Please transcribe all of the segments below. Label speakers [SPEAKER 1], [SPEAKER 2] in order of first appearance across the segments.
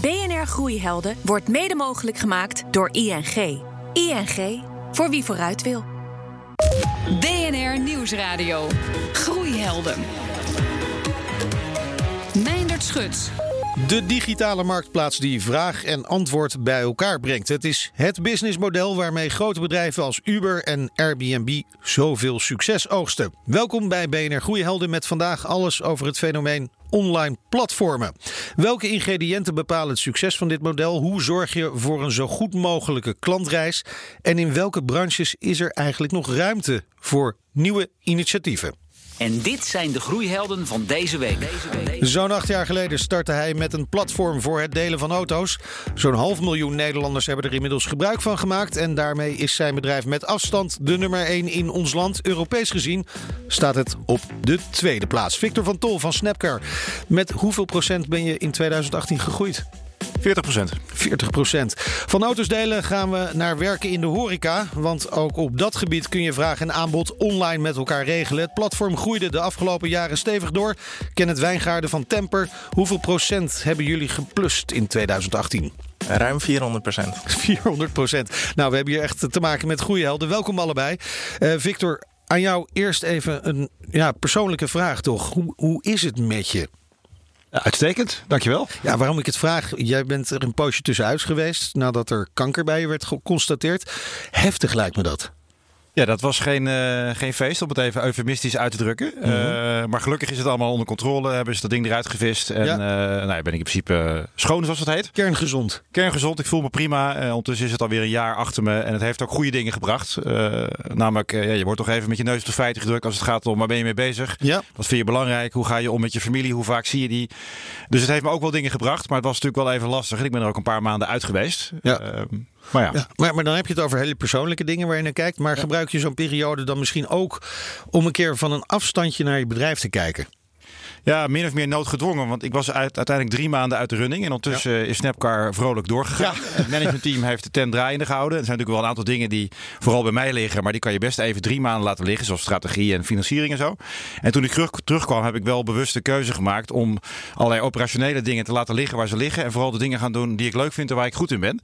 [SPEAKER 1] BNR Groeihelden wordt mede mogelijk gemaakt door ING. ING, voor wie vooruit wil.
[SPEAKER 2] BNR Nieuwsradio. Groeihelden. Meindert Schut.
[SPEAKER 3] De digitale marktplaats die vraag en antwoord bij elkaar brengt. Het is het businessmodel waarmee grote bedrijven als Uber en Airbnb zoveel succes oogsten. Welkom bij BNR Groeihelden met vandaag alles over het fenomeen online platformen. Welke ingrediënten bepalen het succes van dit model? Hoe zorg je voor een zo goed mogelijke klantreis? En in welke branches is er eigenlijk nog ruimte voor nieuwe initiatieven?
[SPEAKER 4] En dit zijn de groeihelden van deze week.
[SPEAKER 3] Zo'n acht jaar geleden startte hij met een platform voor het delen van auto's. Zo'n half miljoen Nederlanders hebben er inmiddels gebruik van gemaakt. En daarmee is zijn bedrijf met afstand de nummer 1 in ons land. Europees gezien staat het op de tweede plaats. Victor van Tol van Snapcar. Met hoeveel procent ben je in 2018 gegroeid?
[SPEAKER 5] 40 procent.
[SPEAKER 3] 40 procent. Van auto's delen gaan we naar werken in de horeca. Want ook op dat gebied kun je vraag en aanbod online met elkaar regelen. Het platform groeide de afgelopen jaren stevig door. Kenneth Wijngaarden van Temper. Hoeveel procent hebben jullie geplust in 2018?
[SPEAKER 6] Ruim 400 procent.
[SPEAKER 3] 400 procent. Nou, we hebben hier echt te maken met goede helden. Welkom allebei. Uh, Victor, aan jou eerst even een ja, persoonlijke vraag toch. Hoe, hoe is het met je?
[SPEAKER 5] Uitstekend, dankjewel.
[SPEAKER 3] Ja, waarom ik het vraag, jij bent er een poosje tussenuit geweest nadat er kanker bij je werd geconstateerd. Heftig lijkt me dat.
[SPEAKER 5] Ja, dat was geen, uh, geen feest, om het even eufemistisch uit te drukken. Mm -hmm. uh, maar gelukkig is het allemaal onder controle. Hebben ze dat ding eruit gevist. En ja. uh, nou, ben ik in principe schoon, zoals het heet.
[SPEAKER 3] Kerngezond.
[SPEAKER 5] Kerngezond. Ik voel me prima. ondertussen is het alweer een jaar achter me. En het heeft ook goede dingen gebracht. namelijk, ja, je wordt toch even met je neus op de feiten gedrukt als het gaat om waar ben je mee bezig.
[SPEAKER 3] Ja.
[SPEAKER 5] Wat vind je belangrijk? Hoe ga je om met je familie? Hoe vaak zie je die? Dus het heeft me ook wel dingen gebracht. Maar het was natuurlijk wel even lastig. En ik ben er ook een paar maanden uit geweest.
[SPEAKER 3] Ja.
[SPEAKER 5] Maar, ja.
[SPEAKER 3] ja maar, maar, dan heb je het over hele persoonlijke dingen waar je naar kijkt. Maar ja. gebruik je zo'n periode dan misschien ook om een keer van een afstandje naar je bedrijf te kijken?
[SPEAKER 5] Ja, min of meer noodgedwongen. Want ik was uit, uiteindelijk drie maanden uit de running. En ondertussen ja. is Snapcar vrolijk doorgegaan. Ja. Het managementteam heeft de tent draaiende gehouden. Er zijn natuurlijk wel een aantal dingen die vooral bij mij liggen. Maar die kan je best even drie maanden laten liggen. Zoals strategie en financiering en zo. En toen ik terug, terugkwam heb ik wel bewust de keuze gemaakt. Om allerlei operationele dingen te laten liggen waar ze liggen. En vooral de dingen gaan doen die ik leuk vind en waar ik goed in ben. En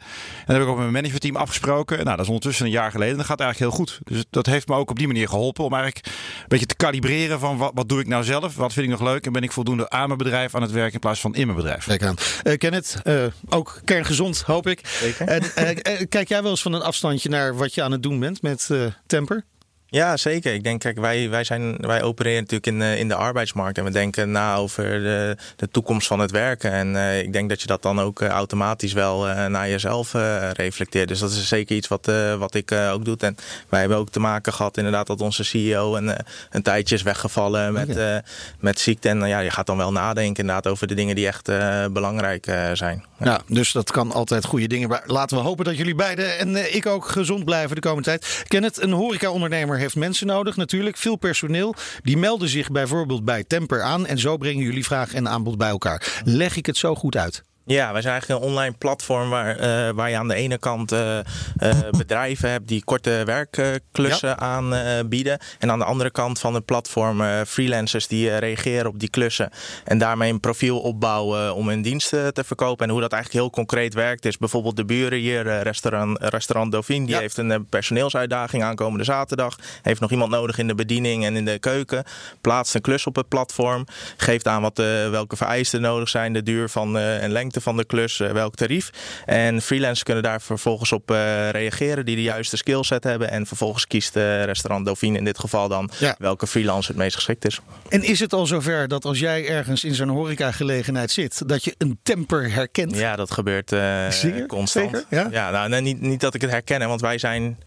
[SPEAKER 5] dat heb ik ook met mijn managementteam afgesproken. Nou, dat is ondertussen een jaar geleden. En dat gaat eigenlijk heel goed. Dus dat heeft me ook op die manier geholpen. Om eigenlijk een beetje te kalibreren van wat, wat doe ik nou zelf? Wat vind ik nog leuk? En ben ik voldoende aan mijn bedrijf aan het werk in plaats van in mijn bedrijf.
[SPEAKER 3] Kijk aan. Uh, Kenneth, uh, ook kerngezond hoop ik.
[SPEAKER 6] Zeker.
[SPEAKER 3] En, uh, kijk jij wel eens van een afstandje naar wat je aan het doen bent met Temper?
[SPEAKER 6] Ja, zeker. Ik denk, kijk, wij, wij, zijn, wij opereren natuurlijk in, in de arbeidsmarkt. En we denken na over de, de toekomst van het werken. En uh, ik denk dat je dat dan ook uh, automatisch wel uh, naar jezelf reflecteert. Dus dat is zeker iets wat, wat ik ook doe. En wij hebben ook te maken gehad inderdaad dat onze CEO een, een tijdje is weggevallen met, okay. met ziekte. En ja, je gaat dan wel nadenken inderdaad over de dingen die echt belangrijk zijn.
[SPEAKER 3] Ja. dus dat kan altijd goede dingen. Laten we hopen dat jullie beiden en ik ook gezond blijven de komende tijd. Kenneth, een horeca-ondernemer heeft mensen nodig natuurlijk, veel personeel. Die melden zich bijvoorbeeld bij Temper aan en zo brengen jullie vraag en aanbod bij elkaar. Leg ik het zo goed uit?
[SPEAKER 6] Ja, wij zijn eigenlijk een online platform waar, uh, waar je aan de ene kant uh, uh, bedrijven hebt die korte werkklussen ja. aanbieden. en aan de andere kant van het platform freelancers die reageren op die klussen. En daarmee een profiel opbouwen om hun diensten te verkopen. En hoe dat eigenlijk heel concreet werkt is bijvoorbeeld de buren hier, restaurant, restaurant Dauphine. Die ja. heeft een personeelsuitdaging aankomende zaterdag. Heeft nog iemand nodig in de bediening en in de keuken. Plaatst een klus op het platform. Geeft aan wat, welke vereisten nodig zijn, de duur van en lengte van de klus, uh, welk tarief. En freelancers kunnen daar vervolgens op uh, reageren die de juiste skillset hebben. En vervolgens kiest uh, restaurant Dauphine in dit geval dan ja. welke freelancer het meest geschikt is.
[SPEAKER 3] En is het al zover dat als jij ergens in zo'n horecagelegenheid zit, dat je een temper herkent?
[SPEAKER 6] Ja, dat gebeurt
[SPEAKER 3] Zeker?
[SPEAKER 6] constant.
[SPEAKER 3] Zeker? Ja,
[SPEAKER 6] ja nou, nee, niet, niet dat ik het herken, want wij zijn,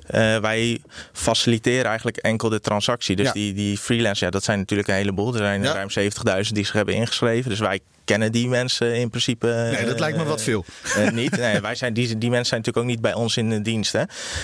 [SPEAKER 6] wij faciliteren eigenlijk enkel de transactie. Dus ja. die, die freelancers, ja, dat zijn natuurlijk een heleboel. Er zijn ja. ruim 70.000 die zich hebben ingeschreven. Dus wij kennen die mensen in principe.
[SPEAKER 3] Nee, dat lijkt me wat veel.
[SPEAKER 6] Uh, niet. Nee, wij zijn, die, die mensen zijn natuurlijk ook niet bij ons in de dienst. Hè?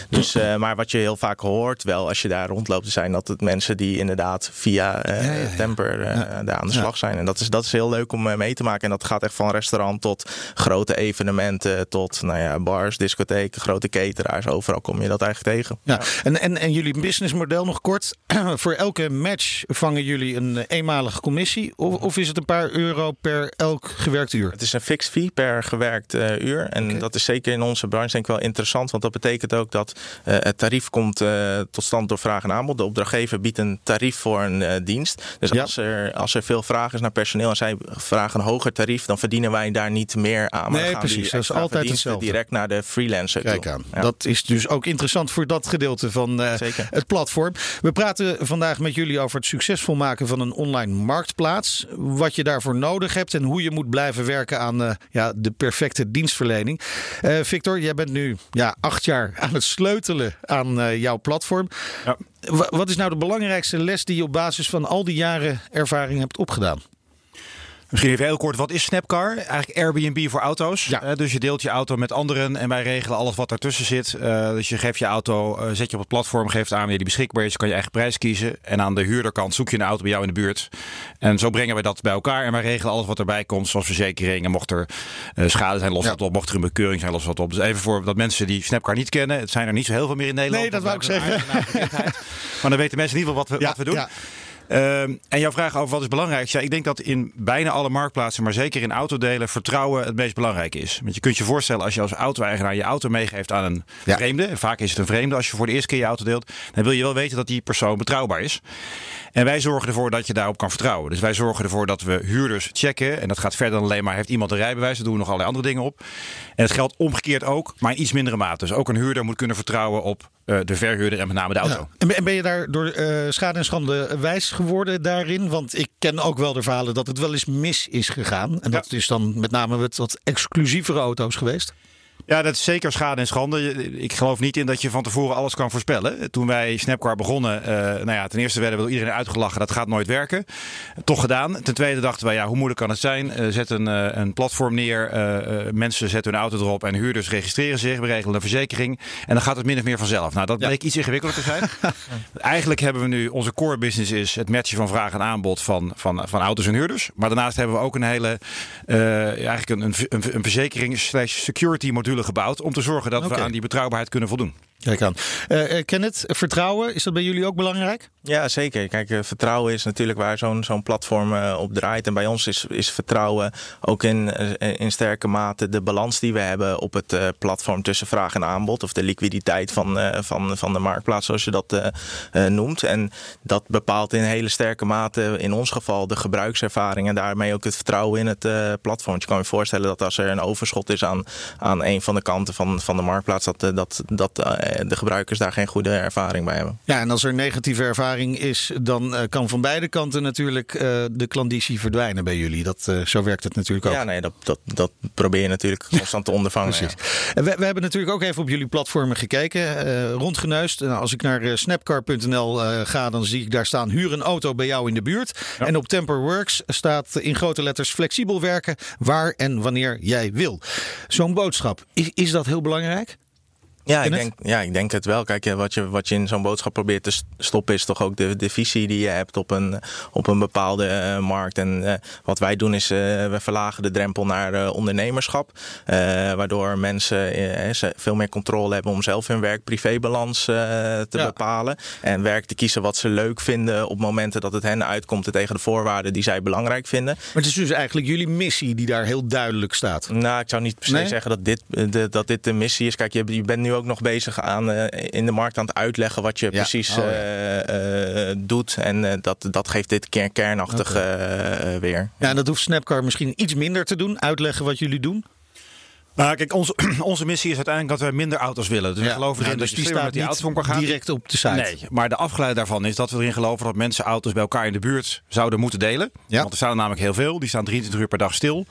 [SPEAKER 6] Dus, uh, maar wat je heel vaak hoort, wel als je daar rondloopt, zijn dat het mensen die inderdaad via uh, ja, ja, ja. Temper daar aan de slag zijn. En dat is, dat is heel leuk om mee te maken. En dat gaat echt van restaurant tot grote evenementen, tot nou ja, bars, discotheken, grote cateraars. Overal kom je dat eigenlijk tegen.
[SPEAKER 3] Ja. En, en, en jullie businessmodel nog kort. Voor elke match vangen jullie een eenmalige commissie? Of, of is het een paar euro per elk gewerkt uur?
[SPEAKER 6] Het is een fixed fee per gewerkt uh, uur. En dat is zeker in onze branche denk ik wel interessant. Want dat betekent ook dat uh, het tarief komt uh, tot stand door vraag en aanbod. De opdrachtgever biedt een tarief voor een dienst. Dus
[SPEAKER 3] Ja.
[SPEAKER 6] als, er, als er veel vraag is naar personeel en zij vragen een hoger tarief, dan verdienen wij daar niet meer aan. Maar
[SPEAKER 3] Nee,
[SPEAKER 6] gaan
[SPEAKER 3] precies.
[SPEAKER 6] die
[SPEAKER 3] Dat is altijd hetzelfde.
[SPEAKER 6] direct naar de freelancer
[SPEAKER 3] Kijk
[SPEAKER 6] toe.
[SPEAKER 3] aan.
[SPEAKER 6] Ja.
[SPEAKER 3] Dat is dus ook interessant voor dat gedeelte van eh, het platform. We praten vandaag met jullie over het succesvol maken van een online marktplaats. Wat je daarvoor nodig hebt en hoe je moet blijven werken aan eh, ja, de perfecte dienstverlening. Eh, Victor, jij bent nu ja, acht jaar aan het sleutelen aan eh, jouw platform.
[SPEAKER 5] Ja.
[SPEAKER 3] Wa- Wat is nou de belangrijkste les die je op basis van al die jaren ervaring hebt opgedaan?
[SPEAKER 5] Misschien even heel kort, wat is Snapcar? Eigenlijk Airbnb voor auto's.
[SPEAKER 3] Ja.
[SPEAKER 5] Eh, dus je deelt je auto met anderen en wij regelen alles wat ertussen zit. Eh, dus je geeft je auto, eh, zet je op het platform, geeft aan wanneer die beschikbaar is. Kan je eigen prijs kiezen. En aan de huurderkant zoek je een auto bij jou in de buurt. En zo brengen we dat bij elkaar. En wij regelen alles wat erbij komt, zoals verzekeringen. Mocht er schade zijn, los
[SPEAKER 3] Ja.
[SPEAKER 5] wat op. Mocht er een bekeuring zijn, los wat op. Dus even voor dat mensen die Snapcar niet kennen. Het zijn er niet zo heel veel meer in Nederland.
[SPEAKER 3] Nee, dat
[SPEAKER 5] want
[SPEAKER 3] wou ik
[SPEAKER 5] naamsbekendheid. Maar dan weten mensen in ieder geval wat we, wat we doen. Ehm, en jouw vraag over wat is belangrijk? Ja, ik denk dat in bijna alle marktplaatsen, maar zeker in autodelen, vertrouwen het meest belangrijk is. Want je kunt je voorstellen als je als auto-eigenaar je auto meegeeft aan een
[SPEAKER 3] Ja.
[SPEAKER 5] vreemde. En vaak is het een vreemde als je voor de eerste keer je auto deelt. Dan wil je wel weten dat die persoon betrouwbaar is. En wij zorgen ervoor dat je daarop kan vertrouwen. Dus wij zorgen ervoor dat we huurders checken. En dat gaat verder dan alleen maar heeft iemand een rijbewijs. Daar doen we nog allerlei andere dingen op. En het geldt omgekeerd ook, maar in iets mindere mate. Dus ook een huurder moet kunnen vertrouwen op eh, de verhuurder en met name de auto.
[SPEAKER 3] Ja. En ben- en ben je daar door eh, schade en schande wijs geworden daarin? Want ik ken ook wel de verhalen dat het wel eens mis is gegaan. En dat is dan met name met wat exclusievere auto's geweest.
[SPEAKER 5] Ja, dat is zeker schade en schande. Ik geloof niet in dat je van tevoren alles kan voorspellen. Toen wij Snapcar begonnen, eh, nou ja, ten eerste werden we door iedereen uitgelachen. Dat gaat nooit werken. Toch gedaan. Ten tweede dachten wij, ja, hoe moeilijk kan het zijn? Eh, zet een, eh, een platform neer. mensen zetten hun auto erop en huurders registreren zich. We regelen een verzekering. En dan gaat het min of meer vanzelf. Nou, dat
[SPEAKER 3] Ja.
[SPEAKER 5] bleek iets ingewikkelder te zijn. Eigenlijk hebben we nu, onze core business is het matchen van vraag en aanbod van, van, van auto's en huurders. Maar daarnaast hebben we ook een hele, eigenlijk een, een, een, een verzekering slash security module gebouwd. Om te zorgen dat we aan die betrouwbaarheid kunnen voldoen.
[SPEAKER 3] Kijk aan. Eh, Kenneth, vertrouwen, is dat bij jullie ook belangrijk?
[SPEAKER 6] Ja, zeker. Kijk, eh, vertrouwen is natuurlijk waar zo'n zo'n platform op draait. En bij ons is, is vertrouwen ook in, in sterke mate de balans die we hebben op het platform tussen vraag en aanbod. Of de liquiditeit van, van, van de marktplaats, zoals je dat noemt. En dat bepaalt in hele sterke mate in ons geval de gebruikservaring en daarmee ook het vertrouwen in het platform. Je kan je voorstellen dat als er een overschot is aan, aan een van de kanten van, van de marktplaats, dat, dat, dat de gebruikers daar geen goede ervaring bij hebben.
[SPEAKER 3] Ja, en als er negatieve ervaring is, dan eh, kan van beide kanten natuurlijk eh, de klanditie verdwijnen bij jullie. Dat, eh, zo werkt het natuurlijk ook.
[SPEAKER 6] Ja, nee, dat, dat, dat probeer je natuurlijk constant te ondervangen.
[SPEAKER 3] Precies.
[SPEAKER 6] ja.
[SPEAKER 3] En We, we hebben natuurlijk ook even op jullie platformen gekeken, eh, rondgeneust. Nou, als ik naar eh, snapcar.nl eh, ga, dan zie ik daar staan huur een auto bij jou in de buurt. En op Temperworks staat in grote letters flexibel werken waar en wanneer jij wil. Zo'n boodschap, is, is dat heel belangrijk?
[SPEAKER 6] Ja, ik denk, ja, ik denk het wel. Kijk, wat je, wat je in zo'n boodschap probeert te st- stoppen, is toch ook de, de visie die je hebt op een, op een bepaalde eh, markt. En eh, wat wij doen is, eh, we verlagen de drempel naar ondernemerschap. waardoor mensen veel meer controle hebben om zelf hun werk-privébalans te
[SPEAKER 3] Ja.
[SPEAKER 6] bepalen. En werk te kiezen wat ze leuk vinden op momenten dat het hen uitkomt tegen de voorwaarden die zij belangrijk vinden.
[SPEAKER 3] Maar het is dus eigenlijk jullie missie die daar heel duidelijk staat.
[SPEAKER 6] Nou, ik zou niet per se
[SPEAKER 3] Nee?
[SPEAKER 6] zeggen dat dit, de, dat dit de missie is. Kijk, je, je bent nu ook nog bezig aan, eh, in de markt aan het uitleggen wat je
[SPEAKER 3] Ja.
[SPEAKER 6] precies
[SPEAKER 3] Oh, ja.
[SPEAKER 6] eh, eh, doet. En eh, dat, dat geeft dit keer kernachtig weer.
[SPEAKER 3] Ja, en dat hoeft Snapcar misschien iets minder te doen. Uitleggen wat jullie doen.
[SPEAKER 5] Nou, kijk, onze, onze missie is uiteindelijk dat we minder auto's willen. Dus we geloven
[SPEAKER 3] Ja,
[SPEAKER 5] erin
[SPEAKER 3] dus
[SPEAKER 5] dat
[SPEAKER 3] die staat
[SPEAKER 5] die kan gaan.
[SPEAKER 3] direct op de site.
[SPEAKER 5] Nee, maar de afgeleide daarvan is dat we erin geloven dat mensen auto's bij elkaar in de buurt zouden moeten delen.
[SPEAKER 3] Ja.
[SPEAKER 5] Want er staan er namelijk heel veel. Die staan 23 uur per dag stil.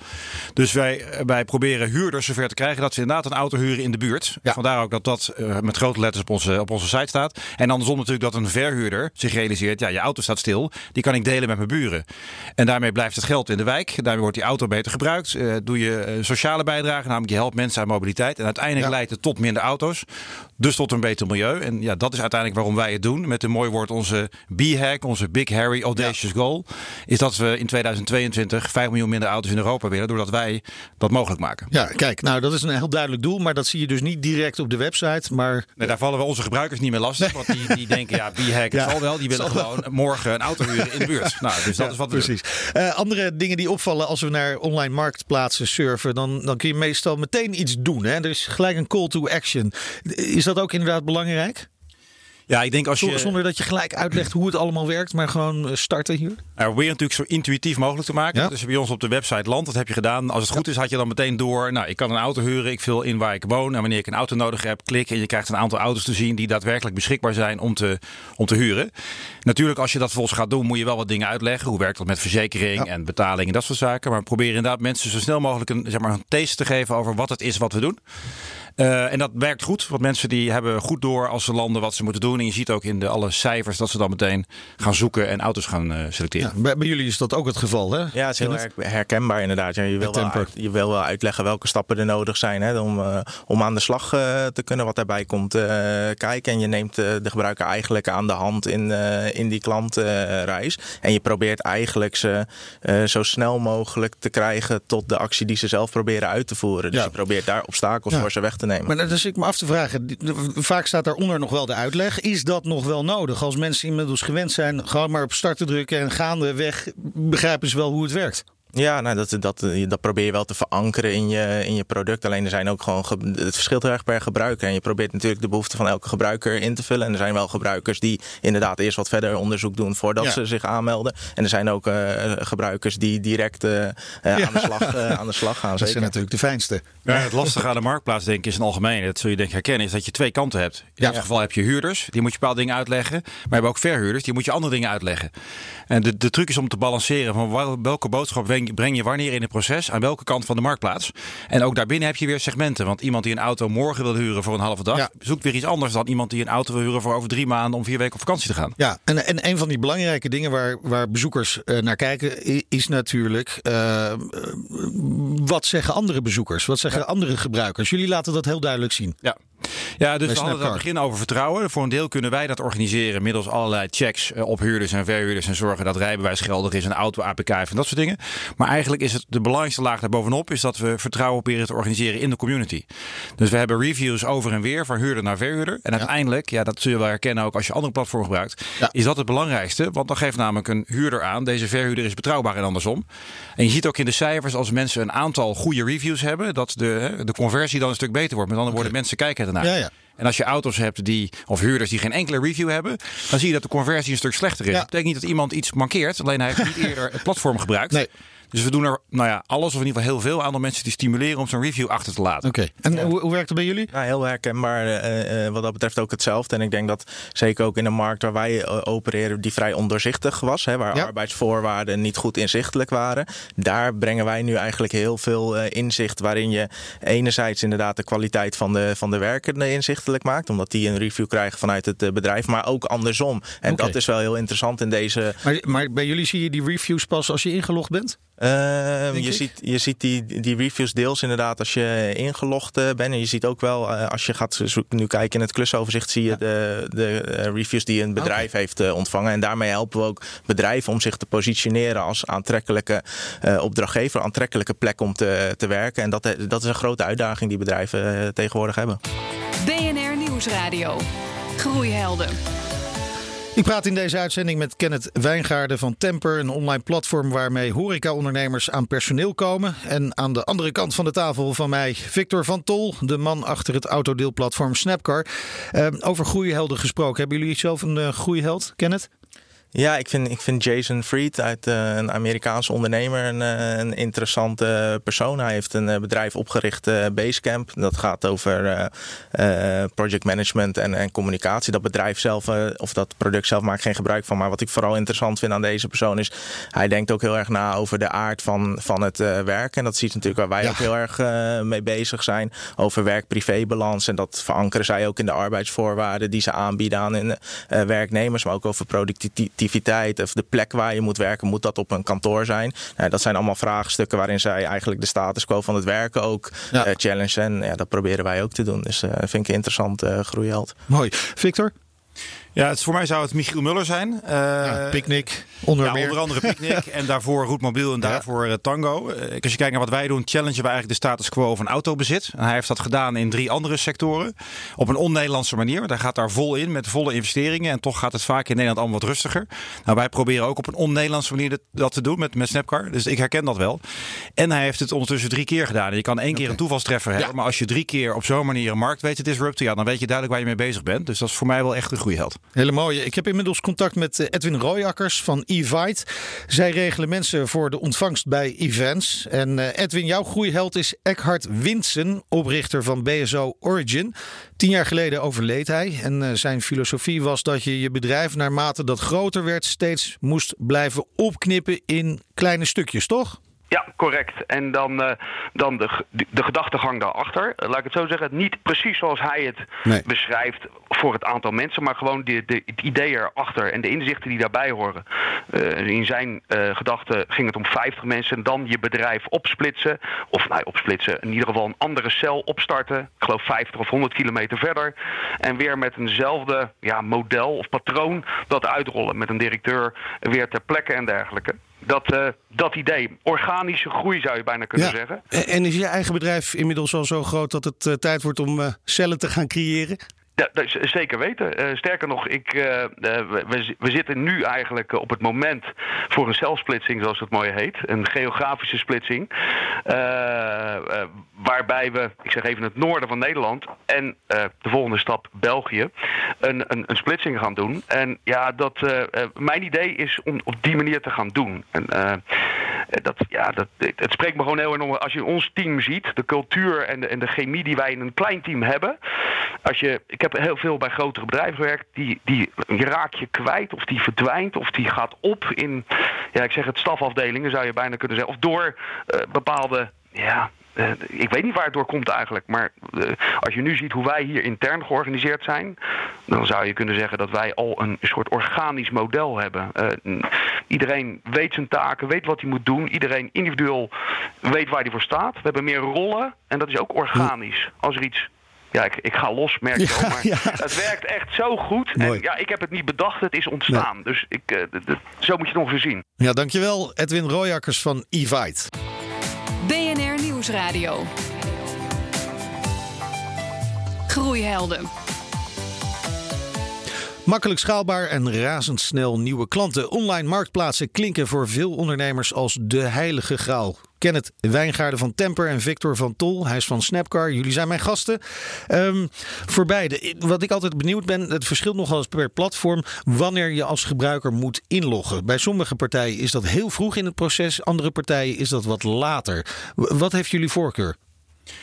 [SPEAKER 5] Dus wij, wij proberen huurders zover te krijgen dat ze inderdaad een auto huren in de buurt.
[SPEAKER 3] Ja.
[SPEAKER 5] Vandaar ook dat dat eh, met grote letters op onze, op onze site staat. En andersom natuurlijk dat een verhuurder zich realiseert, ja, je auto staat stil. Die kan ik delen met mijn buren. En daarmee blijft het geld in de wijk. Daarmee wordt die auto beter gebruikt. Eh, doe je eh, sociale bijdrage, namelijk je helpt mensen aan mobiliteit. En uiteindelijk
[SPEAKER 3] Ja.
[SPEAKER 5] leidt het tot minder auto's. Dus tot een beter milieu. En ja, dat is uiteindelijk waarom wij het doen. Met een mooi woord onze B-hack, onze Big Harry Audacious Goal. Is dat we in 2022 5 miljoen minder auto's in Europa willen. Doordat wij dat mogelijk maken.
[SPEAKER 3] Ja, kijk, nou dat is een heel duidelijk doel, maar dat zie je dus niet direct op de website. Maar
[SPEAKER 5] Nee, daar vallen we onze gebruikers niet meer lastig. Want die, die denken, ja, B-hack
[SPEAKER 3] Ja,
[SPEAKER 5] zal wel. Die willen
[SPEAKER 3] zal wel.
[SPEAKER 5] gewoon morgen een auto huren in de buurt. Nou, dus dat is wat we
[SPEAKER 3] precies. Eh, andere dingen die opvallen als we naar online marktplaatsen surfen, dan, dan kun je meestal meteen iets doen. Hè? Er is gelijk een call to action. Is dat ook inderdaad belangrijk?
[SPEAKER 5] Ja, ik denk als je...
[SPEAKER 3] Zonder dat je gelijk uitlegt hoe het allemaal werkt, maar gewoon eh, starten hier.
[SPEAKER 5] Nou, we proberen natuurlijk zo intuïtief mogelijk te maken.
[SPEAKER 3] Ja.
[SPEAKER 5] Dus bij ons op de website land, dat heb je gedaan. Als het goed is, had je dan meteen door. Nou, ik kan een auto huren. Ik vul in waar ik woon. En wanneer ik een auto nodig heb, klik. En je krijgt een aantal auto's te zien die daadwerkelijk beschikbaar zijn om te, om te huren. Natuurlijk, als je dat volgens gaat doen, moet je wel wat dingen uitleggen. Hoe werkt dat met verzekering
[SPEAKER 3] Ja.
[SPEAKER 5] en betaling en dat soort zaken. Maar we proberen inderdaad mensen zo snel mogelijk een, zeg maar, een taste te geven over wat het is wat we doen. Eh, en dat werkt goed, want mensen die hebben goed door als ze landen wat ze moeten doen. En je ziet ook in de alle cijfers dat ze dan meteen gaan zoeken en auto's gaan eh, selecteren.
[SPEAKER 3] Ja, bij, bij jullie is dat ook het geval, hè?
[SPEAKER 6] Ja, het is heel herkenbaar inderdaad. Ja, je, wil wel uit- je wil wel uitleggen welke stappen er nodig zijn hè, om, eh, om aan de slag eh, te kunnen wat daarbij komt eh, kijken. En je neemt de gebruiker eigenlijk aan de hand in, eh, in die klantreis. en je probeert eigenlijk ze eh, zo snel mogelijk te krijgen tot de actie die ze zelf proberen uit te voeren. Dus
[SPEAKER 3] Ja.
[SPEAKER 6] je probeert daar obstakels
[SPEAKER 3] Ja.
[SPEAKER 6] voor ze weg te nemen.
[SPEAKER 3] Maar dan zit ik me af te vragen, vaak staat daaronder nog wel de uitleg. Is dat nog wel nodig? Als mensen inmiddels gewend zijn, gewoon maar op start te drukken en gaandeweg begrijpen ze wel hoe het werkt.
[SPEAKER 6] Ja, nou, dat, dat, dat probeer je wel te verankeren in je, in je product. Alleen er zijn ook gewoon. ge- Het verschilt heel erg per gebruiker. En je probeert natuurlijk de behoeften van elke gebruiker in te vullen. En er zijn wel gebruikers die inderdaad eerst wat verder onderzoek doen voordat
[SPEAKER 3] Ja.
[SPEAKER 6] ze zich aanmelden. En er zijn ook eh, gebruikers die direct eh, eh, aan, de slag, eh, aan de slag gaan.
[SPEAKER 3] Dat
[SPEAKER 6] Zeker.
[SPEAKER 3] zijn natuurlijk de fijnste.
[SPEAKER 5] Ja, het lastige aan de marktplaats, denk ik, is in het algemeen, dat zul je denk ik herkennen, is dat je twee kanten hebt. In
[SPEAKER 3] Ja.
[SPEAKER 5] dit geval heb je huurders, die moet je bepaalde dingen uitleggen. Maar je hebt ook verhuurders, die moet je andere dingen uitleggen. En de, de truc is om te balanceren van wel- welke boodschap breng, breng je wanneer in het proces, aan welke kant van de marktplaats. En ook daarbinnen heb je weer segmenten. Want iemand die een auto morgen wil huren voor een halve dag,
[SPEAKER 3] Ja.
[SPEAKER 5] zoekt weer iets anders dan iemand die een auto wil huren voor over drie maanden om vier weken op vakantie te gaan.
[SPEAKER 3] Ja, en, en een van die belangrijke dingen waar, waar bezoekers eh, naar kijken, is natuurlijk eh, eh, wat zeggen andere bezoekers? Wat zeggen andere gebruikers? Jullie laten dat heel duidelijk zien.
[SPEAKER 5] Ja. Ja, dus we hadden het aan het begin over vertrouwen. Voor een deel kunnen wij dat organiseren middels allerlei checks eh, op huurders en verhuurders. En zorgen dat rijbewijs geldig is, een auto APK en dat soort dingen. Maar eigenlijk is het de belangrijkste laag daarbovenop is dat we vertrouwen proberen te organiseren in de community. Dus we hebben reviews over en weer van huurder naar verhuurder. En uiteindelijk, ja, dat zul je wel herkennen ook als je andere platformen gebruikt.
[SPEAKER 3] Ja.
[SPEAKER 5] Is dat het belangrijkste? Want dan geeft namelijk een huurder aan, deze verhuurder is betrouwbaar en andersom. En je ziet ook in de cijfers als mensen een aantal goede reviews hebben, dat de, de conversie dan een stuk beter wordt. Met andere woorden, mensen kijken
[SPEAKER 3] Ja, ja.
[SPEAKER 5] En als je auto's hebt die, of huurders die geen enkele review hebben, dan zie je dat de conversie een stuk slechter is.
[SPEAKER 3] Ja.
[SPEAKER 5] Dat betekent niet dat iemand iets mankeert, alleen hij heeft niet eerder het platform gebruikt.
[SPEAKER 3] Nee.
[SPEAKER 5] Dus we doen er nou ja, alles, of in ieder geval heel veel aan om mensen die stimuleren om zo'n review achter te laten.
[SPEAKER 3] Oké. En hoe, hoe werkt het bij jullie?
[SPEAKER 6] Nou, heel herkenbaar eh, eh, wat dat betreft ook hetzelfde. En ik denk dat zeker ook in een markt waar wij eh, opereren, die vrij ondoorzichtig was, hè, waar
[SPEAKER 3] Ja.
[SPEAKER 6] arbeidsvoorwaarden niet goed inzichtelijk waren, daar brengen wij nu eigenlijk heel veel eh, inzicht waarin je enerzijds inderdaad de kwaliteit van de, van de werkende inzichtelijk maakt, omdat die een review krijgen vanuit het bedrijf, maar ook andersom. En dat is wel heel interessant in deze
[SPEAKER 3] Maar, maar bij jullie zie je die reviews pas als je ingelogd bent?
[SPEAKER 6] Ehm, je,
[SPEAKER 3] ik.
[SPEAKER 6] ziet, je ziet die, die reviews deels inderdaad als je ingelogd eh, bent. En je ziet ook wel, eh, als je gaat nu kijken in het klusoverzicht, zie je de, de eh, reviews die een bedrijf heeft ontvangen. En daarmee helpen we ook bedrijven om zich te positioneren als aantrekkelijke eh, opdrachtgever, aantrekkelijke plek om te, te werken. En dat, dat is een grote uitdaging die bedrijven tegenwoordig hebben.
[SPEAKER 2] BNR Nieuwsradio. Groeihelden.
[SPEAKER 3] Ik praat in deze uitzending met Kenneth Wijngaarden van Temper, een online platform waarmee horecaondernemers aan personeel komen. En aan de andere kant van de tafel van mij Victor van Tol, de man achter het autodeelplatform Snapcar. Eh, over groeihelden gesproken, hebben jullie zelf een eh groeiheld, Kenneth?
[SPEAKER 6] Ja, ik vind, ik vind Jason Fried uit eh, een Amerikaanse ondernemer een, eh, een interessante persoon. Hij heeft een eh, bedrijf opgericht, Basecamp. Dat gaat over eh, project management en, en communicatie. Dat bedrijf zelf, of dat product zelf, maakt geen gebruik van. Maar wat ik vooral interessant vind aan deze persoon is... hij denkt ook heel erg na over de aard van, van het werk. En dat ziet natuurlijk waar wij
[SPEAKER 3] Ja.
[SPEAKER 6] ook heel erg mee bezig zijn. Over werk-privé-balans. En dat verankeren zij ook in de arbeidsvoorwaarden... die ze aanbieden aan hun werknemers. Maar ook over productiviteit activiteit of de plek waar je moet werken, moet dat op een kantoor zijn? Nou, dat zijn allemaal vraagstukken waarin zij eigenlijk de status quo van het werken ook
[SPEAKER 3] Ja.
[SPEAKER 6] eh, challenge. En ja, dat proberen wij ook te doen. Dus eh vind ik een interessant eh groeiheld.
[SPEAKER 3] Mooi. Victor?
[SPEAKER 5] Ja, het, voor mij zou het Michiel Muller zijn. Eh,
[SPEAKER 3] Ja, Picnic, onder
[SPEAKER 5] ja,
[SPEAKER 3] meer.
[SPEAKER 5] onder andere Picnic en daarvoor Roetmobiel en daarvoor eh, Tango. Eh, als je kijkt naar wat wij doen, challengen we eigenlijk de status quo van autobezit. En hij heeft dat gedaan in drie andere sectoren. Op een on-Nederlandse manier. Want hij gaat daar vol in met volle investeringen. En toch gaat het vaak in Nederland allemaal wat rustiger. Nou, wij proberen ook op een on-Nederlandse manier dat, te doen met, met Snapcar. Dus ik herken dat wel. En hij heeft het ondertussen drie keer gedaan. En je kan één keer een toevalstreffer hebben. Maar als je drie keer op zo'n manier een markt weet te disrupten. Ja, dan weet je duidelijk waar je mee bezig bent. Dus dat is voor mij wel echt een groeiheld.
[SPEAKER 3] Hele mooie. Ik heb inmiddels contact met eh, Edwin Rooijakkers van Evite. Zij regelen mensen voor de ontvangst bij events. En eh, Edwin, jouw groeiheld is Eckhart Winsen, oprichter van BSO Origin. Tien jaar geleden overleed hij. En eh, zijn filosofie was dat je je bedrijf naarmate dat groter werd... steeds moest blijven opknippen in kleine stukjes, toch?
[SPEAKER 7] Ja, correct. En dan, eh, dan de, de, gedachtegang daarachter. Eh, laat ik het zo zeggen, niet precies zoals hij het
[SPEAKER 3] Nee.
[SPEAKER 7] beschrijft voor het aantal mensen, maar gewoon de, de, het idee erachter en de inzichten die daarbij horen. Eh, in zijn eh, gedachten ging het om 50 mensen en dan je bedrijf opsplitsen. Of nou, opsplitsen, in ieder geval een andere cel opstarten. Ik geloof 50 of 100 kilometer verder. En weer met eenzelfde ja, model of patroon dat uitrollen. Met een directeur weer ter plekke en dergelijke. Dat, eh, dat idee. Organische groei zou je bijna kunnen zeggen.
[SPEAKER 3] En is je eigen bedrijf inmiddels al zo groot dat het eh, tijd wordt om eh, cellen te gaan creëren?
[SPEAKER 7] Ja, dat zeker weten. Eh, sterker nog, ik, eh, eh, we, we, zitten nu eigenlijk op het moment voor een celsplitsing, zoals het mooi heet. Een geografische splitsing. Waarbij we, ik zeg even het noorden van Nederland en de volgende stap België, een, een, een splitsing gaan doen. En ja, dat, mijn idee is om op die manier te gaan doen. En, dat, ja, dat, het spreekt me gewoon heel enorm. Als je ons team ziet, de cultuur en de, en de chemie die wij in een klein team hebben. Als je, ik heb heel veel bij grotere bedrijven gewerkt. Die, die raak je kwijt of die verdwijnt of die gaat op in, ja, ik zeg het, stafafdelingen zou je bijna kunnen zeggen. Of door eh, bepaalde, ja, eh, ik weet niet waar het door komt eigenlijk. Maar eh, als je nu ziet hoe wij hier intern georganiseerd zijn. dan zou je kunnen zeggen dat wij al een soort organisch model hebben. Eh, iedereen weet zijn taken, weet wat hij moet doen. Iedereen individueel weet waar hij voor staat. We hebben meer rollen en dat is ook organisch. Als er iets. Ja, ik, ik ga los, merk je
[SPEAKER 3] Ja,
[SPEAKER 7] wel. Maar
[SPEAKER 3] ja.
[SPEAKER 7] het werkt echt zo goed.
[SPEAKER 3] Mooi.
[SPEAKER 7] En ja, ik heb het niet bedacht, het is ontstaan. Dus ik, zo moet je het ongeveer zien.
[SPEAKER 3] Ja, dankjewel Edwin Rooijakkers van Evite.
[SPEAKER 2] Groeihelden.
[SPEAKER 3] Makkelijk schaalbaar en razendsnel nieuwe klanten. Online marktplaatsen klinken voor veel ondernemers als de heilige graal. Kenneth Wijngaarden van Temper en Victor van Tol. Hij is van Snapcar. Jullie zijn mijn gasten. Ehm, voor beide. Wat ik altijd benieuwd ben, het verschilt nogal eens per platform. Wanneer je als gebruiker moet inloggen. Bij sommige partijen is dat heel vroeg in het proces. Andere partijen is dat wat later. Wat heeft jullie voorkeur?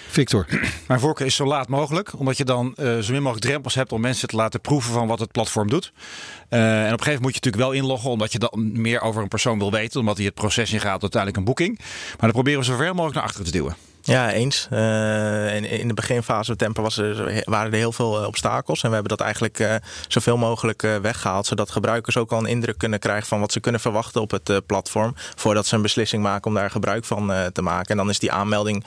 [SPEAKER 3] Victor.
[SPEAKER 5] Mijn voorkeur is zo laat mogelijk, omdat je dan eh, zo min mogelijk drempels hebt om mensen te laten proeven van wat het platform doet. Eh, en op een gegeven moment moet je natuurlijk wel inloggen, omdat je dan meer over een persoon wil weten, omdat hij het proces ingaat uiteindelijk een boeking. Maar dan proberen we zoveel mogelijk naar achteren te duwen.
[SPEAKER 6] Ja, eens. Eh, in, in de beginfase Tempo was er, waren er heel veel eh, obstakels. En we hebben dat eigenlijk eh, zoveel mogelijk eh, weggehaald. Zodat gebruikers ook al een indruk kunnen krijgen van wat ze kunnen verwachten op het platform. Voordat ze een beslissing maken om daar gebruik van te maken. En dan is die aanmelding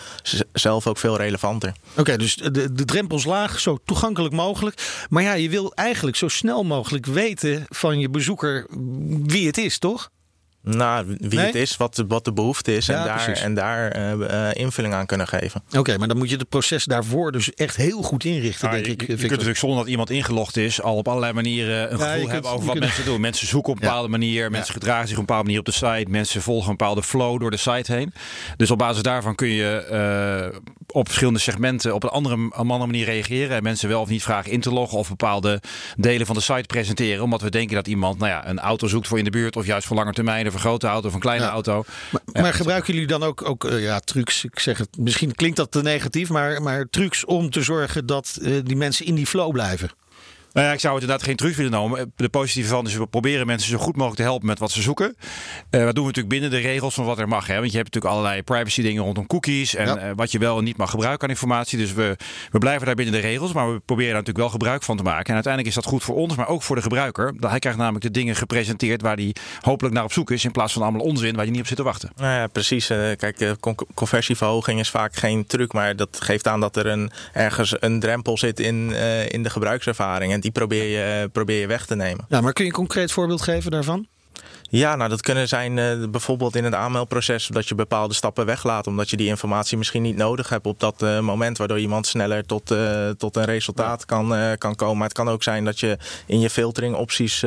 [SPEAKER 6] zelf ook veel relevanter.
[SPEAKER 3] Oké, dus de, de drempels laag, zo toegankelijk mogelijk. Maar ja, je wil eigenlijk zo snel mogelijk weten van je bezoeker wie het is, toch?
[SPEAKER 6] Nou, wie
[SPEAKER 3] Nee?
[SPEAKER 6] het is, wat de, wat de behoefte is.
[SPEAKER 3] Ja,
[SPEAKER 6] en daar,
[SPEAKER 3] precies.
[SPEAKER 6] en daar eh, eh, invulling aan kunnen geven.
[SPEAKER 3] Oké, maar dan moet je het proces daarvoor dus echt heel goed inrichten,
[SPEAKER 5] Nou,
[SPEAKER 3] denk
[SPEAKER 5] je,
[SPEAKER 3] ik.
[SPEAKER 5] je
[SPEAKER 3] Victor.
[SPEAKER 5] kunt natuurlijk zonder dat iemand ingelogd is al op allerlei manieren een
[SPEAKER 3] Ja,
[SPEAKER 5] gevoel
[SPEAKER 3] kunt-
[SPEAKER 5] hebben over wat
[SPEAKER 3] kunt-
[SPEAKER 5] mensen doen. Mensen zoeken op een bepaalde manier, mensen gedragen zich op een bepaalde manier op de site, mensen volgen een bepaalde flow door de site heen. Dus op basis daarvan kun je eh, op verschillende segmenten op een andere, een andere manier reageren en mensen wel of niet vragen in te loggen of bepaalde delen van de site presenteren, omdat we denken dat iemand nou ja, een auto zoekt voor in de buurt of juist voor lange termijn, of een grote auto of een kleine
[SPEAKER 3] Ja.
[SPEAKER 5] auto.
[SPEAKER 3] Maar,
[SPEAKER 5] Ja,
[SPEAKER 3] maar gebruiken jullie dan ook, ook eh, ja, trucs? Ik zeg het, misschien klinkt dat te negatief, maar, maar trucs om te zorgen dat eh, die mensen in die flow blijven.
[SPEAKER 5] Nou ja, ik zou het inderdaad geen truc willen nemen. De positieve van is, we proberen mensen zo goed mogelijk te helpen met wat ze zoeken. Uh, dat doen we natuurlijk binnen de regels van wat er mag. Hè? Want je hebt natuurlijk allerlei privacy dingen rondom cookies. En ja. uh, wat je wel en niet mag gebruiken aan informatie. Dus we, we blijven daar binnen de regels. Maar we proberen daar natuurlijk wel gebruik van te maken. En uiteindelijk is dat goed voor ons, maar ook voor de gebruiker. Hij krijgt namelijk de dingen gepresenteerd waar hij hopelijk naar op zoek is. In plaats van allemaal onzin waar je niet op zit te wachten.
[SPEAKER 6] Nou ja, precies. Uh, kijk, conversieverhoging is vaak geen truc. Maar dat geeft aan dat er een, ergens een drempel zit in, in de gebruikservaring. En die probeer je, probeer je weg te nemen.
[SPEAKER 3] Ja, maar kun je een concreet voorbeeld geven daarvan?
[SPEAKER 6] Ja, nou dat kunnen zijn uh, bijvoorbeeld in het aanmeldproces dat je bepaalde stappen weglaat. Omdat je die informatie misschien niet nodig hebt op dat uh, moment. Waardoor iemand sneller tot, uh, tot een resultaat ja. kan, kan komen. Maar het kan ook zijn dat je in je filtering opties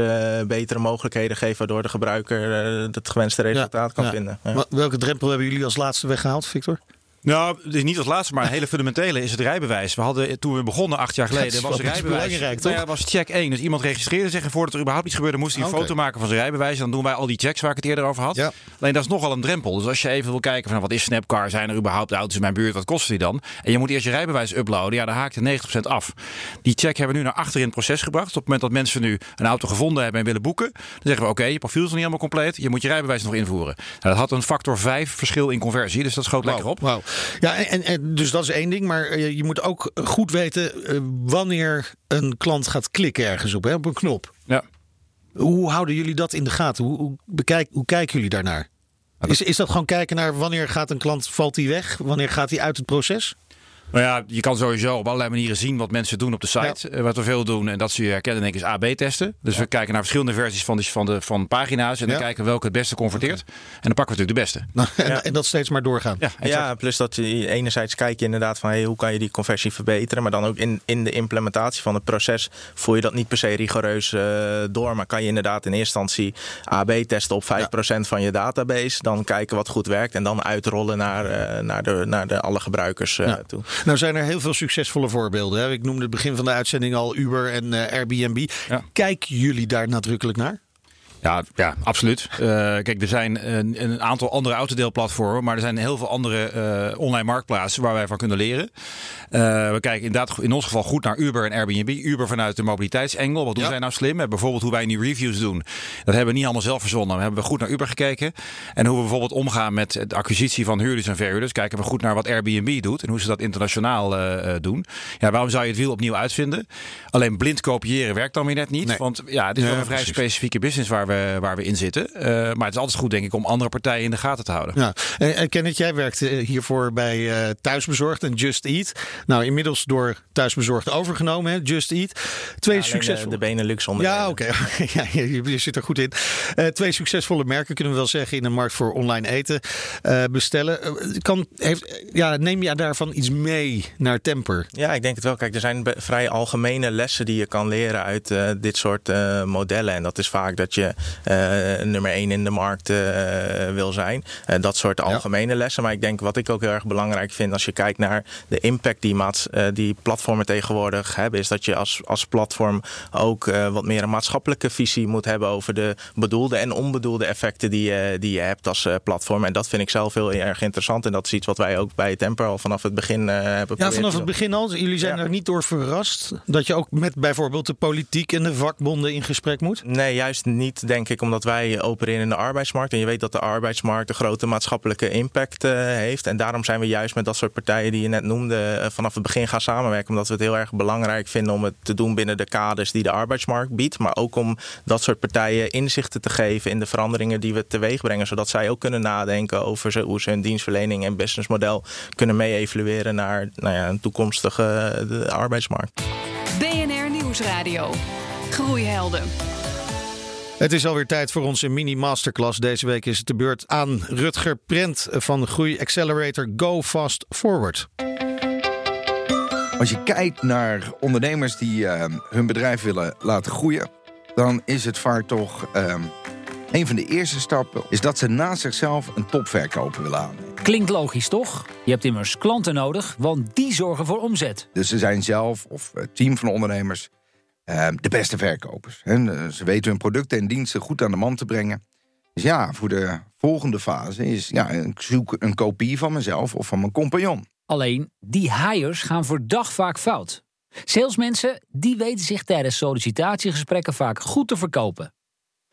[SPEAKER 6] betere mogelijkheden geeft. Waardoor de gebruiker het gewenste resultaat ja. kan
[SPEAKER 3] ja.
[SPEAKER 6] vinden.
[SPEAKER 3] Welke drempel hebben jullie als laatste weggehaald, Victor?
[SPEAKER 5] Nou, dus niet als laatste, maar een hele fundamentele is het rijbewijs. We hadden toen we begonnen acht jaar geleden was rijbewijs.
[SPEAKER 3] Belangrijk, toch?
[SPEAKER 5] Nou ja, was check 1. Dus iemand registreerde zich en voordat er überhaupt iets gebeurde, moest hij een okay. foto maken van zijn rijbewijs. En dan doen wij al die checks waar ik het eerder over had. Ja. Alleen dat is nogal een drempel. Dus als je even wil kijken van wat is Snapcar, zijn er überhaupt auto's in mijn buurt, wat kost die dan? En je moet eerst je rijbewijs uploaden. Ja, dan haakt er 90% af. Die check hebben we nu naar achter in het proces gebracht. Op het moment dat mensen nu een auto gevonden hebben en willen boeken, dan zeggen we oké, okay, je profiel is nog niet helemaal compleet. Je moet je rijbewijs nog invoeren. Nou, dat had een factor 5 verschil in conversie. Dus dat schoot
[SPEAKER 3] wow.
[SPEAKER 5] lekker op.
[SPEAKER 3] Wow. Ja, en, en dus dat is één ding. Maar je moet ook goed weten wanneer een klant gaat klikken ergens op, hè, op een knop.
[SPEAKER 5] Ja.
[SPEAKER 3] Hoe houden jullie dat in de gaten? Hoe, hoe, bekijk, hoe kijken jullie daarnaar? Is, is dat gewoon kijken naar wanneer gaat een klant, valt hij weg? Wanneer gaat hij uit het proces?
[SPEAKER 5] Nou ja, je kan sowieso op allerlei manieren zien wat mensen doen op de site. Ja. Wat we veel doen, en dat ze je herkennen, denk ik, is AB-testen. Dus ja. we kijken naar verschillende versies van de, van de van pagina's. En dan ja. kijken welke het beste converteert. En dan pakken we natuurlijk de beste.
[SPEAKER 3] Nou, en, en, dat steeds maar doorgaan.
[SPEAKER 6] Ja, ja, plus dat je enerzijds kijk je inderdaad van hey, hoe kan je die conversie verbeteren. Maar dan ook in, in de implementatie van het proces voer je dat niet per se rigoureus uh, door. Maar kan je inderdaad in eerste instantie AB-testen op 5% van je database. Dan kijken wat goed werkt. En dan uitrollen naar, uh, naar, de, naar de alle gebruikers uh, toe.
[SPEAKER 3] Nou zijn er heel veel succesvolle voorbeelden. Hè? Ik noemde het begin van de uitzending al Uber en uh, Airbnb. Ja. Kijken jullie daar nadrukkelijk naar?
[SPEAKER 5] Ja, ja absoluut. Uh, kijk, er zijn een, een, aantal andere autodeelplatformen, maar er zijn heel veel andere uh, online marktplaatsen waar wij van kunnen leren. Uh, we kijken inderdaad in ons geval goed naar Uber en Airbnb. Uber vanuit de mobiliteitsengel. Wat doen ja. zij nou slim? Bijvoorbeeld hoe wij nu reviews doen. Dat hebben we niet allemaal zelf verzonnen. We hebben goed naar Uber gekeken. En hoe we bijvoorbeeld omgaan met de acquisitie van huurders en verhuurders. Kijken we goed naar wat Airbnb doet en hoe ze dat internationaal doen. Ja, waarom zou je het wiel opnieuw uitvinden? Alleen blind kopiëren werkt dan weer net niet. Nee. Want ja, het is wel een vrij precies. specifieke business waar we, waar we in zitten. Uh, maar het is altijd goed, denk ik, om andere partijen in de gaten te houden.
[SPEAKER 3] Ja. En Kenneth, jij werkt hiervoor bij uh, Thuisbezorgd en Just Eat. Nou, inmiddels door Thuisbezorgd overgenomen, hè? Just Eat. Twee
[SPEAKER 6] ja,
[SPEAKER 3] succesvolle...
[SPEAKER 6] De Benelux onder.
[SPEAKER 3] Ja, oké. Okay. ja, je, je, zit er goed in. Uh, twee succesvolle merken, kunnen we wel zeggen, in de markt voor online eten bestellen. kan, heeft, ja, neem je daarvan iets mee naar Temper?
[SPEAKER 6] Ja, ik denk het wel. Kijk, er zijn vrij algemene lessen die je kan leren uit dit soort modellen. En dat is vaak dat je nummer één in de markt uh, wil zijn. Uh, dat soort algemene ja. lessen. Maar ik denk wat ik ook heel erg belangrijk vind als je kijkt naar de impact die, maats, die platformen tegenwoordig hebben, is dat je als, als platform ook wat meer een maatschappelijke visie moet hebben over de bedoelde en onbedoelde effecten die, die je hebt als platform. En dat vind ik zelf heel erg interessant. En dat is iets wat wij ook bij Temper al vanaf het begin hebben
[SPEAKER 3] Ja, vanaf het begin al. Jullie zijn ja. er niet door verrast dat je ook met bijvoorbeeld de politiek en de vakbonden in gesprek moet?
[SPEAKER 6] Nee, juist niet, denk ik, omdat wij opereren in de arbeidsmarkt. En je weet dat de arbeidsmarkt een grote maatschappelijke impact uh, heeft. En daarom zijn we juist met dat soort partijen die je net noemde, uh, vanaf het begin gaan samenwerken. Omdat we het heel erg belangrijk vinden om het te doen binnen de kaders die de arbeidsmarkt biedt. Maar ook om dat soort partijen inzichten te geven in de veranderingen die we teweeg brengen. Zodat zij ook kunnen nadenken over hoe ze hun dienstverlening en businessmodel kunnen mee-evalueren naar nou ja, een toekomstige uh, arbeidsmarkt.
[SPEAKER 2] BNR Nieuwsradio. Groeihelden.
[SPEAKER 3] Het is alweer tijd voor onze mini-masterclass. Deze week is het de beurt aan Rutger Prent van Groei Accelerator Go Fast Forward.
[SPEAKER 8] Als je kijkt naar ondernemers die uh, hun bedrijf willen laten groeien, dan is het vaak toch uh, een van de eerste stappen is dat ze naast zichzelf een topverkoper willen aannemen.
[SPEAKER 9] Klinkt logisch toch? Je hebt immers klanten nodig, want die zorgen voor omzet.
[SPEAKER 8] Dus ze zijn zelf of het team van ondernemers de beste verkopers. He, ze weten hun producten en diensten goed aan de man te brengen. Dus ja, voor de volgende fase is ja, ik zoek een kopie van mezelf of van mijn compagnon.
[SPEAKER 9] Alleen, die hires gaan voor dag vaak fout. Salesmensen die weten zich tijdens sollicitatiegesprekken vaak goed te verkopen.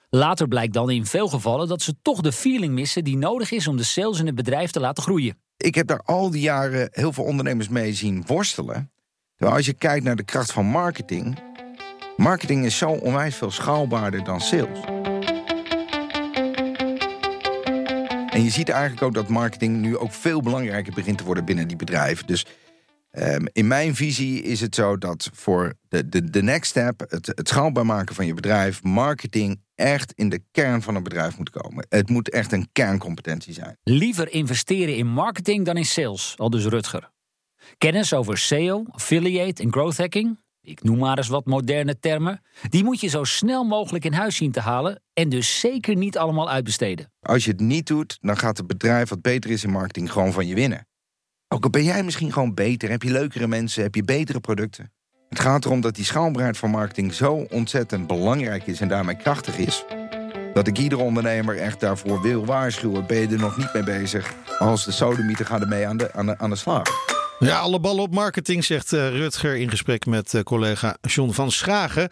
[SPEAKER 9] Later blijkt dan in veel gevallen dat ze toch de feeling missen die nodig is om de sales in het bedrijf te laten groeien.
[SPEAKER 8] Ik heb daar al die jaren heel veel ondernemers mee zien worstelen. Terwijl als je kijkt naar de kracht van marketing, marketing is zo onwijs veel schaalbaarder dan sales. En je ziet eigenlijk ook dat marketing nu ook veel belangrijker begint te worden binnen die bedrijven. Dus um, in mijn visie is het zo dat voor de, de, de next step, het, het schaalbaar maken van je bedrijf, marketing echt in de kern van een bedrijf moet komen. Het moet echt een kerncompetentie zijn.
[SPEAKER 9] Liever investeren in marketing dan in sales, al dus Rutger. Kennis over SEO, affiliate en growth hacking, ik noem maar eens wat moderne termen, die moet je zo snel mogelijk in huis zien te halen en dus zeker niet allemaal uitbesteden.
[SPEAKER 8] Als je het niet doet, dan gaat het bedrijf wat beter is in marketing gewoon van je winnen. Ook al ben jij misschien gewoon beter, heb je leukere mensen, heb je betere producten. Het gaat erom dat die schaalbaarheid van marketing zo ontzettend belangrijk is en daarmee krachtig is. Dat ik iedere ondernemer echt daarvoor wil waarschuwen. Ben je er nog niet mee bezig? Als de sodemieter gaat ermee aan de, aan de, aan de slag.
[SPEAKER 3] Ja, alle ballen op marketing, zegt uh, Rutger in gesprek met uh, collega John van Schagen.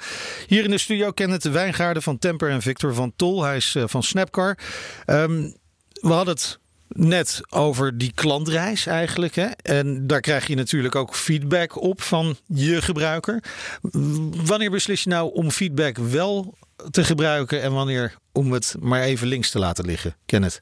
[SPEAKER 3] Hier in de studio de wijngaarden van Temper en Victor van Tol. Hij is uh, van Snapcar. Um, we hadden het net over die klantreis eigenlijk. Hè? En daar krijg je natuurlijk ook feedback op van je gebruiker. Wanneer beslis je nou om feedback wel te gebruiken en wanneer om het maar even links te laten liggen? Kenneth.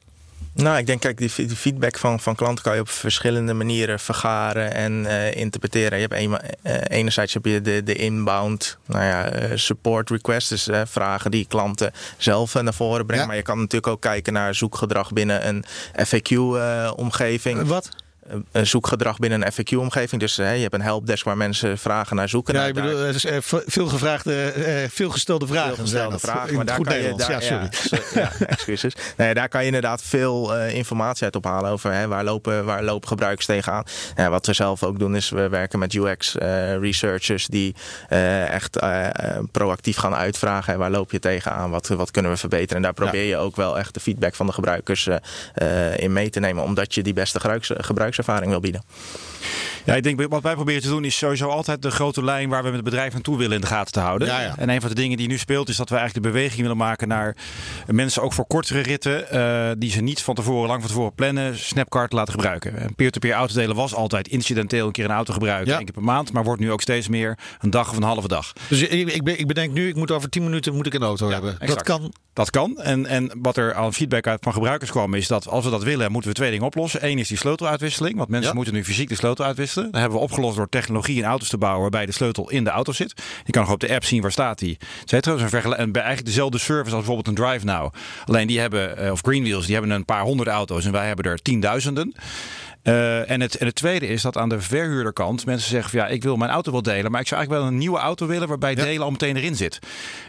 [SPEAKER 6] Nou, ik denk, kijk, die, feedback van, van klanten kan je op verschillende manieren vergaren en uh, interpreteren. Je hebt een, uh, enerzijds heb je de, de inbound nou ja, uh, support requests, dus vragen die klanten zelf naar voren brengen. Ja. Maar je kan natuurlijk ook kijken naar zoekgedrag binnen een FAQ-omgeving.
[SPEAKER 3] Wat?
[SPEAKER 6] Een zoekgedrag binnen een FAQ-omgeving. Dus je hebt een helpdesk waar mensen vragen naar zoeken.
[SPEAKER 3] Ja,
[SPEAKER 6] nou,
[SPEAKER 3] ik bedoel, uh, veel gevraagde, uh, veel gestelde vragen.
[SPEAKER 6] Veel gestelde vragen, maar daar kan je, daar, ja, sorry. Ja, excuses. Nee, daar kan je inderdaad veel informatie uit ophalen over hè, waar, lopen, waar lopen gebruikers tegenaan. Ja, wat we zelf ook doen is we werken met UX-researchers die echt proactief gaan uitvragen. Hè, waar loop je tegenaan? Wat, wat kunnen we verbeteren? En daar probeer je ook wel echt de feedback van de gebruikers in mee te nemen, omdat je die beste gebruikers ervaring wil bieden.
[SPEAKER 5] Ja, ik denk wat wij proberen te doen is sowieso altijd de grote lijn waar we met het bedrijf naartoe willen in de gaten te houden.
[SPEAKER 3] Ja, ja.
[SPEAKER 5] En een van de dingen die nu speelt is dat we eigenlijk de beweging willen maken naar mensen ook voor kortere ritten uh, die ze niet van tevoren, lang van tevoren plannen, Snapcard laten gebruiken. Peer-to-peer autodelen was altijd incidenteel een keer een auto gebruiken, ja. één keer per maand, maar wordt nu ook steeds meer een dag of een halve dag.
[SPEAKER 3] Dus ik, ik, ik bedenk nu, ik moet over 10 minuten moet ik een auto hebben.
[SPEAKER 5] Exact.
[SPEAKER 3] Dat kan.
[SPEAKER 5] Dat kan. En, en wat er aan feedback uit van gebruikers kwam, is dat als we dat willen, moeten we twee dingen oplossen. Eén is die sleuteluitwisseling, want mensen moeten nu fysiek de sleutel uitwisselen. Dat hebben we opgelost door technologie in auto's te bouwen waarbij de sleutel in de auto zit. Je kan nog op de app zien waar staat die. Zij trouwens een eigenlijk dezelfde service als bijvoorbeeld een Drive Now. Alleen die hebben, of Greenwheels, die hebben een paar honderd auto's en wij hebben er tienduizenden. Uh, en, het, en het tweede is dat aan de verhuurderkant mensen zeggen van ja, ik wil mijn auto wel delen, maar ik zou eigenlijk wel een nieuwe auto willen waarbij ja. delen al meteen erin zit.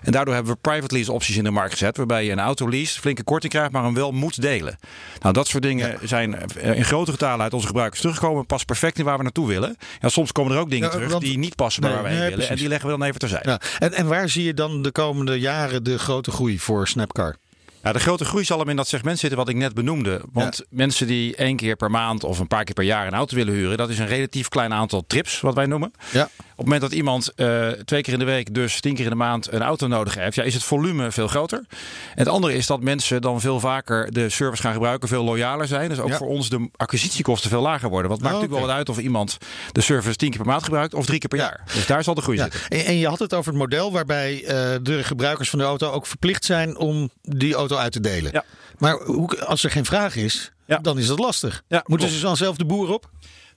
[SPEAKER 5] En daardoor hebben we private lease opties in de markt gezet, waarbij je een auto lease, flinke korting krijgt, maar hem wel moet delen. Nou, dat soort dingen ja. zijn in grote getalen uit onze gebruikers teruggekomen, past perfect in waar we naartoe willen. Ja, soms komen er ook dingen terug want, die niet passen bij nee, waar wij nee, willen precies. en die leggen we dan even terzijde.
[SPEAKER 3] En, en waar zie je dan de komende jaren de grote groei voor Snapcar?
[SPEAKER 5] Ja, de grote groei zal hem in dat segment zitten wat ik net benoemde. Want ja. mensen die één keer per maand of een paar keer per jaar een auto willen huren, dat is een relatief klein aantal trips, wat wij noemen.
[SPEAKER 3] Ja.
[SPEAKER 5] Op het moment dat iemand uh, twee keer in de week, dus tien keer in de maand, een auto nodig heeft, ja, is het volume veel groter. En het andere is dat mensen dan veel vaker de service gaan gebruiken, veel loyaler zijn. Dus ook ja. voor ons de acquisitiekosten veel lager worden. Want het maakt
[SPEAKER 3] Oh,
[SPEAKER 5] natuurlijk wel wat uit of iemand de service tien keer per maand gebruikt of drie keer per
[SPEAKER 3] Ja.
[SPEAKER 5] jaar. Dus daar zal de groei zitten.
[SPEAKER 3] En, en je had het over het model waarbij eh, de gebruikers van de auto ook verplicht zijn om die auto uit te delen.
[SPEAKER 5] Ja.
[SPEAKER 3] Maar hoe, als er geen vraag is,
[SPEAKER 5] Ja.
[SPEAKER 3] dan is dat lastig.
[SPEAKER 5] Ja,
[SPEAKER 3] Moeten
[SPEAKER 5] klopt.
[SPEAKER 3] ze dan zelf de boer op?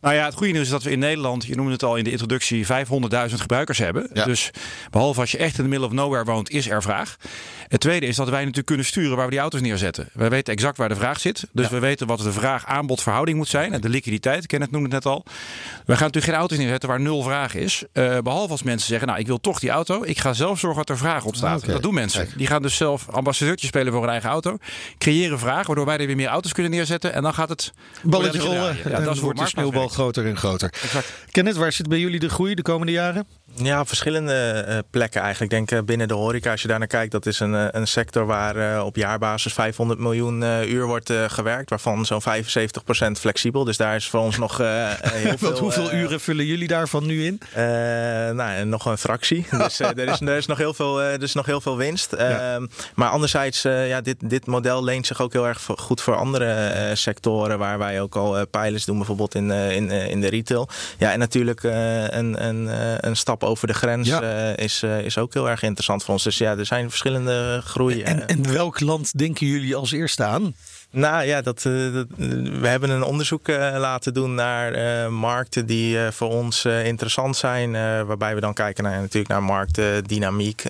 [SPEAKER 5] Nou ja, het goede nieuws is dat we in Nederland, je noemde het al in de introductie, 500.000 gebruikers hebben.
[SPEAKER 3] Ja.
[SPEAKER 5] Dus behalve als je echt in de middle of nowhere woont, is er vraag. Het tweede is dat wij natuurlijk kunnen sturen waar we die auto's neerzetten. Wij weten exact waar de vraag zit. Dus we weten wat de vraag-aanbod verhouding moet zijn. En de liquiditeit, Kenneth noemde het net al. We gaan natuurlijk geen auto's neerzetten waar nul vraag is. Eh, behalve als mensen zeggen, nou ik wil toch die auto. Ik ga zelf zorgen dat er vraag ontstaat.
[SPEAKER 3] Oké.
[SPEAKER 5] Dat doen mensen.
[SPEAKER 3] Kijk.
[SPEAKER 5] Die gaan dus zelf ambassadeurtje spelen voor hun eigen auto. Creëren vraag, waardoor wij er weer meer auto's kunnen neerzetten. En dan gaat het
[SPEAKER 3] Balletje rollen.
[SPEAKER 5] Ja, dat
[SPEAKER 3] wordt de sneeuwbal. Groter en groter.
[SPEAKER 5] Exact.
[SPEAKER 3] Kenneth, waar zit bij jullie de groei de komende jaren?
[SPEAKER 6] Ja, op verschillende uh, plekken eigenlijk. Ik denk uh, binnen de horeca, als je daar naar kijkt, dat is een, uh, een sector waar op jaarbasis 500 miljoen uur wordt gewerkt, waarvan zo'n 75% flexibel. Dus daar is voor ons nog heel veel.
[SPEAKER 3] hoeveel uren vullen jullie daarvan nu in?
[SPEAKER 6] nou, nog een fractie. dus er, is, er, is nog heel veel, er is nog heel veel winst. Ja. Ehm, maar anderzijds, ja, dit, dit model leent zich ook heel erg goed voor andere sectoren waar wij ook al pilots doen, bijvoorbeeld in, in, in de retail. Ja, en natuurlijk een, een, een stap over de grens uh, is, uh, is ook heel erg interessant voor ons. Dus ja, er zijn verschillende groeien.
[SPEAKER 3] En, en welk land denken jullie als eerste aan?
[SPEAKER 6] Nou ja, dat, dat, we hebben een onderzoek uh, laten doen naar uh, markten die voor ons interessant zijn. waarbij we dan kijken naar, natuurlijk naar marktdynamiek.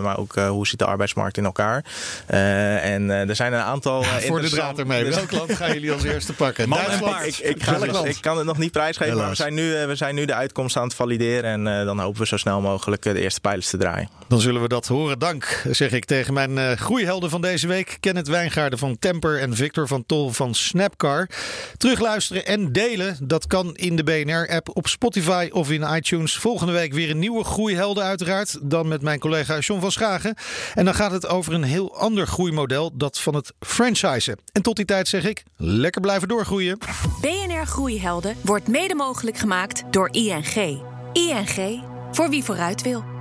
[SPEAKER 6] maar ook hoe zit de arbeidsmarkt in elkaar. en er zijn een aantal. Ja,
[SPEAKER 3] voor de draad ermee. Welk land gaan jullie als eerste pakken?
[SPEAKER 6] Duitsland. Ik, ik, ga, ik, kan het nog niet prijsgeven. Maar we zijn, nu, we zijn nu de uitkomst aan het valideren. En dan hopen we zo snel mogelijk de eerste pijlers te draaien.
[SPEAKER 3] Dan zullen we dat horen. Dank, zeg ik tegen mijn groeihelden van deze week. Kenneth Wijngaarden van Temper en Victor van Tol van Snapcar. Terugluisteren en delen, dat kan in de BNR-app op Spotify of in iTunes. Volgende week weer een nieuwe Groeihelden uiteraard. Dan met mijn collega John van Schagen. En dan gaat het over een heel ander groeimodel, dat van het franchisen. En tot die tijd zeg ik, lekker blijven doorgroeien.
[SPEAKER 1] BNR Groeihelden wordt mede mogelijk gemaakt door ING. ING, voor wie vooruit wil.